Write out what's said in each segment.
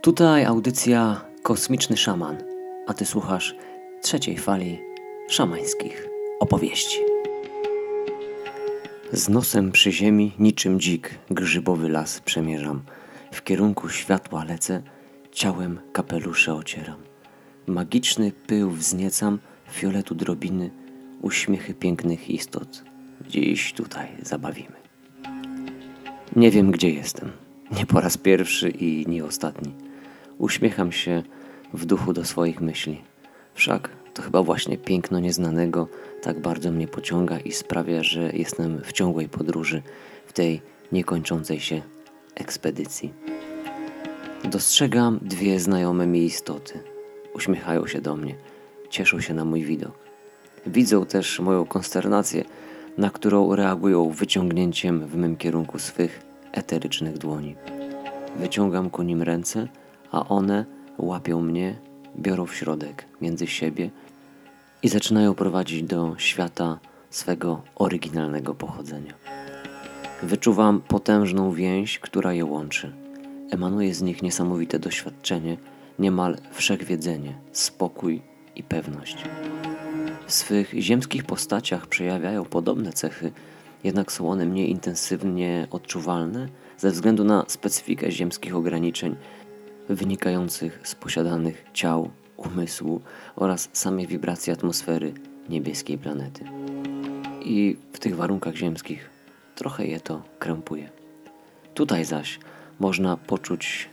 Tutaj audycja Kosmiczny Szaman, a ty słuchasz trzeciej fali szamańskich opowieści. Z nosem przy ziemi, niczym dzik, grzybowy las przemierzam. W kierunku światła lecę, ciałem kapelusze ocieram. Magiczny pył wzniecam, fioletu drobiny, uśmiechy pięknych istot. Dziś tutaj zabawimy. Nie wiem, gdzie jestem. Nie po raz pierwszy i nie ostatni. Uśmiecham się w duchu do swoich myśli. Wszak to chyba właśnie piękno nieznanego tak bardzo mnie pociąga i sprawia, że jestem w ciągłej podróży w tej niekończącej się ekspedycji. Dostrzegam dwie znajome mi istoty. Uśmiechają się do mnie, cieszą się na mój widok. Widzą też moją konsternację, na którą reagują wyciągnięciem w mym kierunku swych eterycznych dłoni. Wyciągam ku nim ręce, a one łapią mnie, biorą w środek między siebie i zaczynają prowadzić do świata swego oryginalnego pochodzenia. Wyczuwam potężną więź, która je łączy. Emanuje z nich niesamowite doświadczenie, niemal wszechwiedzenie, spokój i pewność. W swych ziemskich postaciach przejawiają podobne cechy, jednak są one mniej intensywnie odczuwalne ze względu na specyfikę ziemskich ograniczeń wynikających z posiadanych ciał, umysłu oraz samej wibracji atmosfery niebieskiej planety. I w tych warunkach ziemskich trochę je to krępuje. Tutaj zaś można poczuć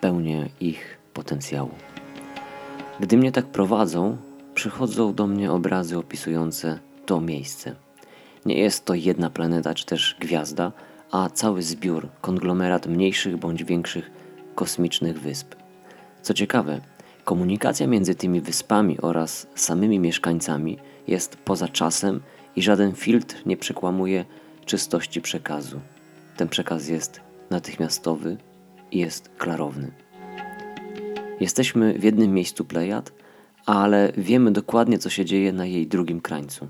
pełnię ich potencjału. Gdy mnie tak prowadzą, przychodzą do mnie obrazy opisujące to miejsce. Nie jest to jedna planeta czy też gwiazda, a cały zbiór, konglomerat mniejszych bądź większych kosmicznych wysp. Co ciekawe, komunikacja między tymi wyspami oraz samymi mieszkańcami jest poza czasem i żaden filtr nie przekłamuje czystości przekazu. Ten przekaz jest natychmiastowy i jest klarowny. Jesteśmy w jednym miejscu Plejad, ale wiemy dokładnie, co się dzieje na jej drugim krańcu.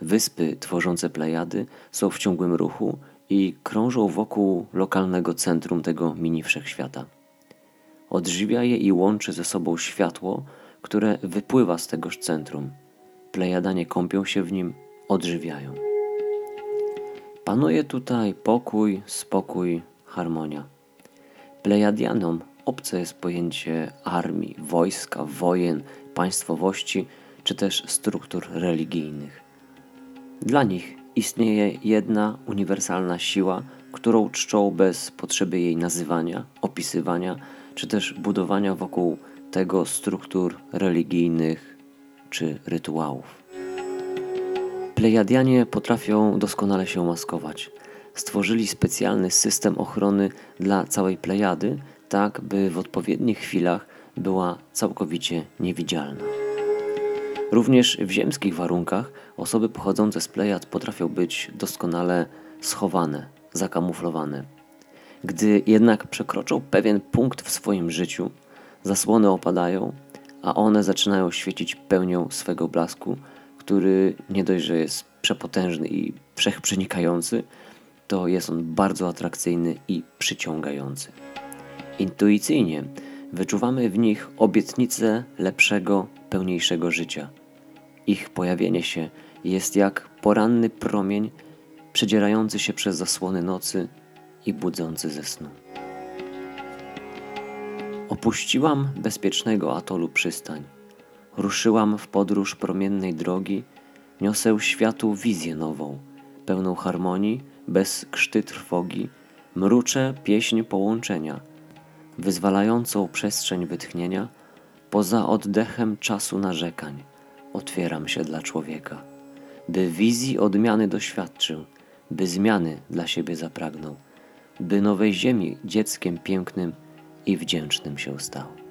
Wyspy tworzące Plejady są w ciągłym ruchu i krążą wokół lokalnego centrum tego mini wszechświata. Odżywia je i łączy ze sobą światło, które wypływa z tegoż centrum. Plejadanie kąpią się w nim, odżywiają. Panuje tutaj pokój, spokój, harmonia. Plejadianom obce jest pojęcie armii, wojska, wojen, państwowości czy też struktur religijnych. Dla nich istnieje jedna uniwersalna siła, którą czczą bez potrzeby jej nazywania, opisywania czy też budowania wokół tego struktur religijnych czy rytuałów. Plejadianie potrafią doskonale się maskować. Stworzyli specjalny system ochrony dla całej Plejady, tak by w odpowiednich chwilach była całkowicie niewidzialna. Również w ziemskich warunkach osoby pochodzące z Plejad potrafią być doskonale schowane, zakamuflowane. Gdy jednak przekroczą pewien punkt w swoim życiu, zasłony opadają, a one zaczynają świecić pełnią swego blasku, który nie dość, że jest przepotężny i wszechprzenikający, to jest on bardzo atrakcyjny i przyciągający. Intuicyjnie wyczuwamy w nich obietnicę lepszego, pełniejszego życia. Ich pojawienie się jest jak poranny promień przedzierający się przez zasłony nocy i budzący ze snu. Opuściłam bezpiecznego atolu przystań. Ruszyłam w podróż promiennej drogi, niosę światu wizję nową, pełną harmonii, bez krzty trwogi, mruczę pieśń połączenia, wyzwalającą przestrzeń wytchnienia, poza oddechem czasu narzekań, otwieram się dla człowieka, by wizji odmiany doświadczył, by zmiany dla siebie zapragnął, by nowej ziemi dzieckiem pięknym i wdzięcznym się stał.